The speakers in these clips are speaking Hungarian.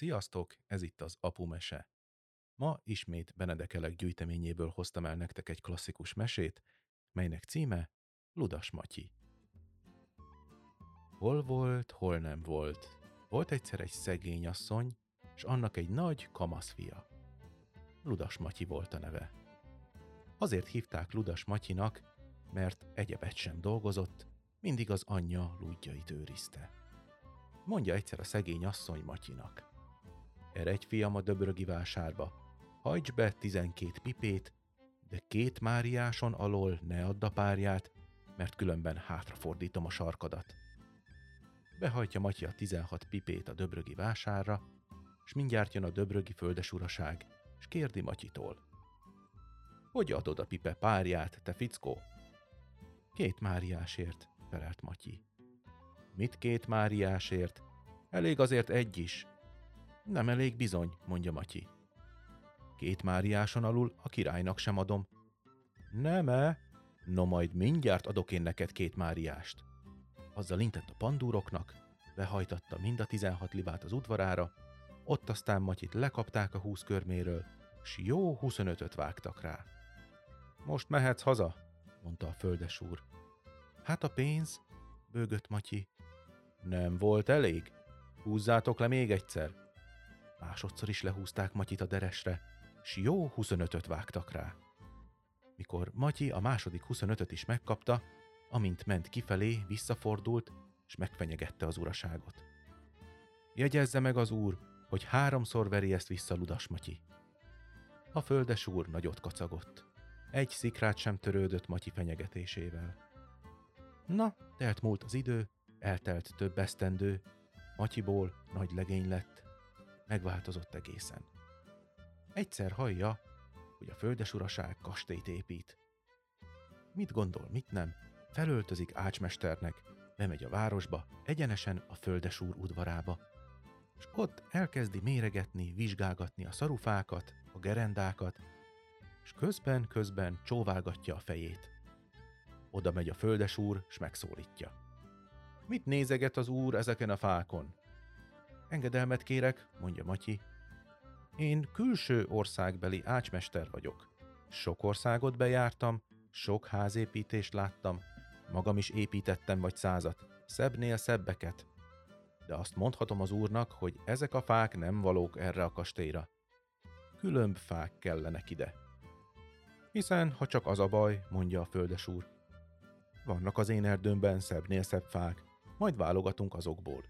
Sziasztok, ez itt az Apu Mese. Ma ismét Benedekelek gyűjteményéből hoztam el nektek egy klasszikus mesét, melynek címe Ludas Matyi. Hol volt, hol nem volt. Volt egyszer egy szegény asszony, és annak egy nagy kamaszfia. Ludas Matyi volt a neve. Azért hívták Ludas Matyinak, mert egyebet sem dolgozott, mindig az anyja lúdjait őrizte. Mondja egyszer a szegény asszony Matyinak. Erre egy fiam a döbrögi vásárba. Hajts be tizenkét pipét, de két máriáson alól ne add a párját, mert különben hátrafordítom a sarkadat. Behajtja Matyi a 16 pipét a döbrögi vásárra, és mindjárt jön a döbrögi földesuraság, és kérdi Matyitól. Hogy adod a pipe párját, te fickó? Két máriásért, felelt Matyi. Mit két máriásért? Elég azért egy is. Nem elég bizony, mondja Matyi. Két máriáson alul a királynak sem adom. Nem-e? No majd mindjárt adok én neked két máriást. Azzal intett a pandúroknak, behajtatta mind a tizenhat libát az udvarára, ott aztán Matyit lekapták a húsz körméről, s jó huszonötöt vágtak rá. Most mehetsz haza, mondta a földes úr. Hát a pénz, bőgött Matyi. Nem volt elég? Húzzátok le még egyszer. Másodszor is lehúzták Matyit a deresre, s jó 25-öt vágtak rá. Mikor Matyi a második 25-öt is megkapta, amint ment kifelé, visszafordult, és megfenyegette az uraságot. Jegyezze meg az úr, hogy háromszor veri ezt vissza Ludas Matyi. A földes úr nagyot kacagott. Egy szikrát sem törődött Matyi fenyegetésével. Na, telt múlt az idő, eltelt több esztendő, Matyiból nagy legény lett, megváltozott egészen. Egyszer hallja, hogy a földesuraság kastélyt épít. Mit gondol, mit nem, felöltözik ácsmesternek, bemegy a városba, egyenesen a földesúr udvarába, és ott elkezdi méregetni, vizsgálgatni a szarufákat, a gerendákat, és közben-közben csóválgatja a fejét. Oda megy a földesúr, és megszólítja. Mit nézeget az úr ezeken a fákon? Engedelmet kérek, mondja Matyi. Én külső országbeli ácsmester vagyok. Sok országot bejártam, sok házépítést láttam, magam is építettem vagy százat, szebbnél szebbeket. De azt mondhatom az úrnak, hogy ezek a fák nem valók erre a kastélyra. Különb fák kellenek ide. Hiszen, ha csak az a baj, mondja a földes úr. Vannak az én erdőmben szebbnél szebb fák, majd válogatunk azokból.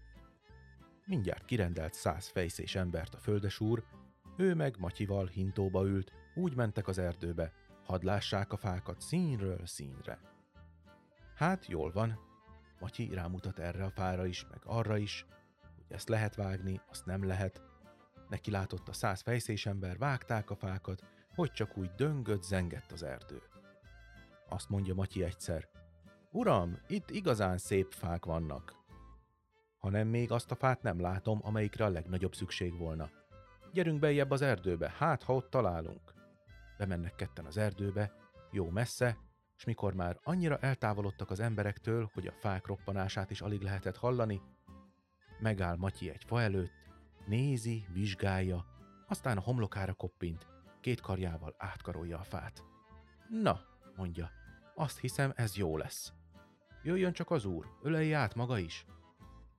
Mindjárt kirendelt száz fejszés embert a földes úr, ő meg Matyival hintóba ült, úgy mentek az erdőbe, hadd lássák a fákat színről színre. Hát jól van, Matyi rámutat erre a fára is, meg arra is, hogy ezt lehet vágni, azt nem lehet. Neki látott a száz fejszés ember, vágták a fákat, hogy csak úgy döngött, zengett az erdő. Azt mondja Matyi egyszer, Uram, itt igazán szép fák vannak. Hanem még azt a fát nem látom, amelyikre a legnagyobb szükség volna. Gyerünk bejebb az erdőbe, hát ha ott találunk. Bemennek ketten az erdőbe, jó messze, és mikor már annyira eltávolodtak az emberektől, hogy a fák roppanását is alig lehetett hallani, megáll Matyi egy fa előtt, nézi, vizsgálja, aztán a homlokára koppint, két karjával átkarolja a fát. Na, mondja, azt hiszem ez jó lesz. Jöjjön csak az úr, ölelje át maga is.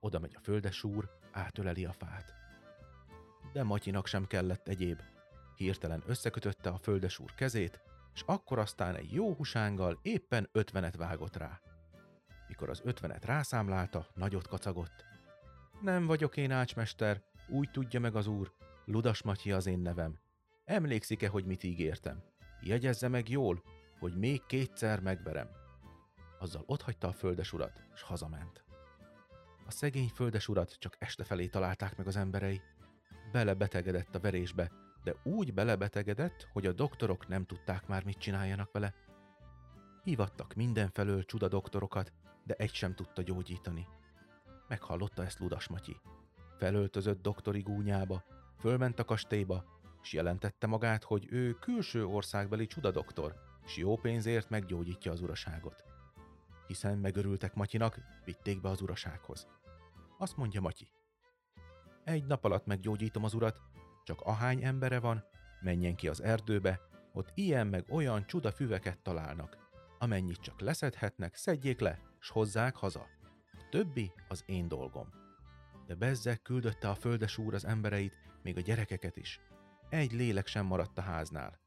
Oda megy a földes úr, átöleli a fát. De Matyinak sem kellett egyéb. Hirtelen összekötötte a földes úr kezét, és akkor aztán egy jó husánggal éppen ötvenet vágott rá. Mikor az ötvenet rászámlálta, nagyot kacagott. Nem vagyok én ácsmester, úgy tudja meg az úr, Ludas Matyi az én nevem. Emlékszik-e, hogy mit ígértem? Jegyezze meg jól, hogy még kétszer megverem azzal otthagyta a földesurat, és hazament. Szegény földesurat csak este felé találták meg az emberei. Belebetegedett a verésbe, de úgy belebetegedett, hogy a doktorok nem tudták már, mit csináljanak vele. Hívattak mindenfelől csuda doktorokat, de egy sem tudta gyógyítani. Meghallotta ezt Ludas Matyi. Felöltözött doktori gúnyába, fölment a kastélyba, és jelentette magát, hogy ő külső országbeli csudadoktor, és jó pénzért meggyógyítja az uraságot hiszen megörültek Matyinak, vitték be az urasághoz. Azt mondja Matyi. Egy nap alatt meggyógyítom az urat, csak ahány embere van, menjen ki az erdőbe, ott ilyen meg olyan csuda füveket találnak. Amennyit csak leszedhetnek, szedjék le, s hozzák haza. A többi az én dolgom. De bezzek küldötte a földes úr az embereit, még a gyerekeket is. Egy lélek sem maradt a háznál.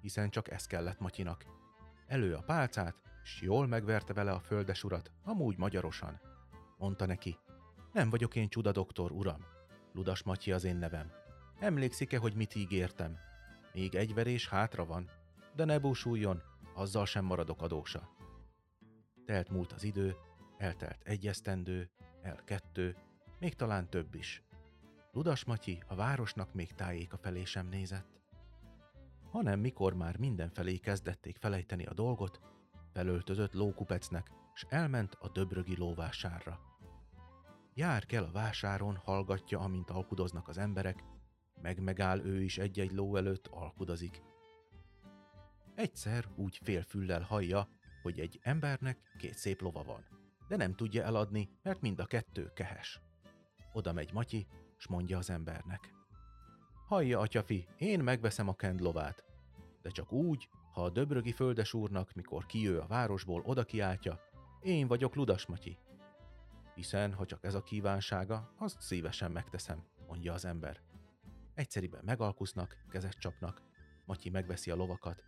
Hiszen csak ez kellett Matyinak. Elő a pálcát, s jól megverte vele a földes urat, amúgy magyarosan. Mondta neki, nem vagyok én csuda doktor, uram. Ludas Matyi az én nevem. Emlékszik-e, hogy mit ígértem? Még egy verés hátra van, de ne búsuljon, azzal sem maradok adósa. Telt múlt az idő, eltelt egy esztendő, el kettő, még talán több is. Ludas Matyi a városnak még tájéka felé sem nézett. Hanem mikor már mindenfelé kezdették felejteni a dolgot, felöltözött lókupecnek, s elment a döbrögi lóvásárra. Jár kell a vásáron, hallgatja, amint alkudoznak az emberek, meg megáll ő is egy-egy ló előtt, alkudozik. Egyszer úgy félfüllel hallja, hogy egy embernek két szép lova van, de nem tudja eladni, mert mind a kettő kehes. Oda megy Matyi, s mondja az embernek. Hallja, atyafi, én megveszem a kend lovát, de csak úgy, ha a döbrögi földes úrnak, mikor kijő a városból, oda kiáltja, én vagyok Ludas Matyi. Hiszen, ha csak ez a kívánsága, azt szívesen megteszem, mondja az ember. Egyszeriben megalkusznak, kezet csapnak, Matyi megveszi a lovakat,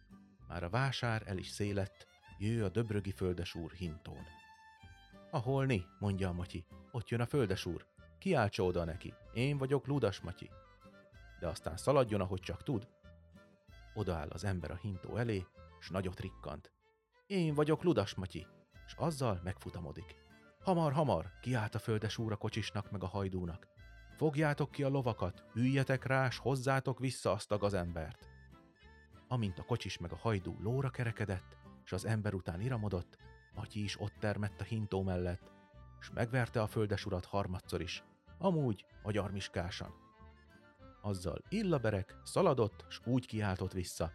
már a vásár el is szélett, jő a döbrögi földesúr hintón. Aholni, mondja a Matyi, ott jön a földesúr, kiáltsa oda neki, én vagyok Ludas Matyi. De aztán szaladjon, ahogy csak tud. Odaáll az ember a hintó elé, s nagyot rikkant. Én vagyok Ludas Matyi, s azzal megfutamodik. Hamar, hamar, kiált a földesúr a kocsisnak meg a hajdúnak. Fogjátok ki a lovakat, üljetek rá, s hozzátok vissza azt a gazembert. Amint a kocsis meg a hajdú lóra kerekedett, s az ember után iramodott, Matyi is ott termett a hintó mellett, s megverte a földes urat harmadszor is, amúgy magyar miskásan. Azzal illaberek, szaladott, s úgy kiáltott vissza.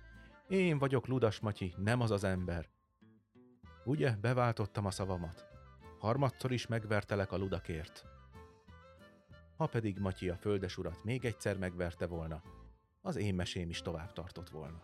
Én vagyok Ludas Matyi, nem az az ember. Ugye, beváltottam a szavamat. Harmadszor is megvertelek a ludakért. Ha pedig Matyi a földes urat még egyszer megverte volna, az én mesém is tovább tartott volna.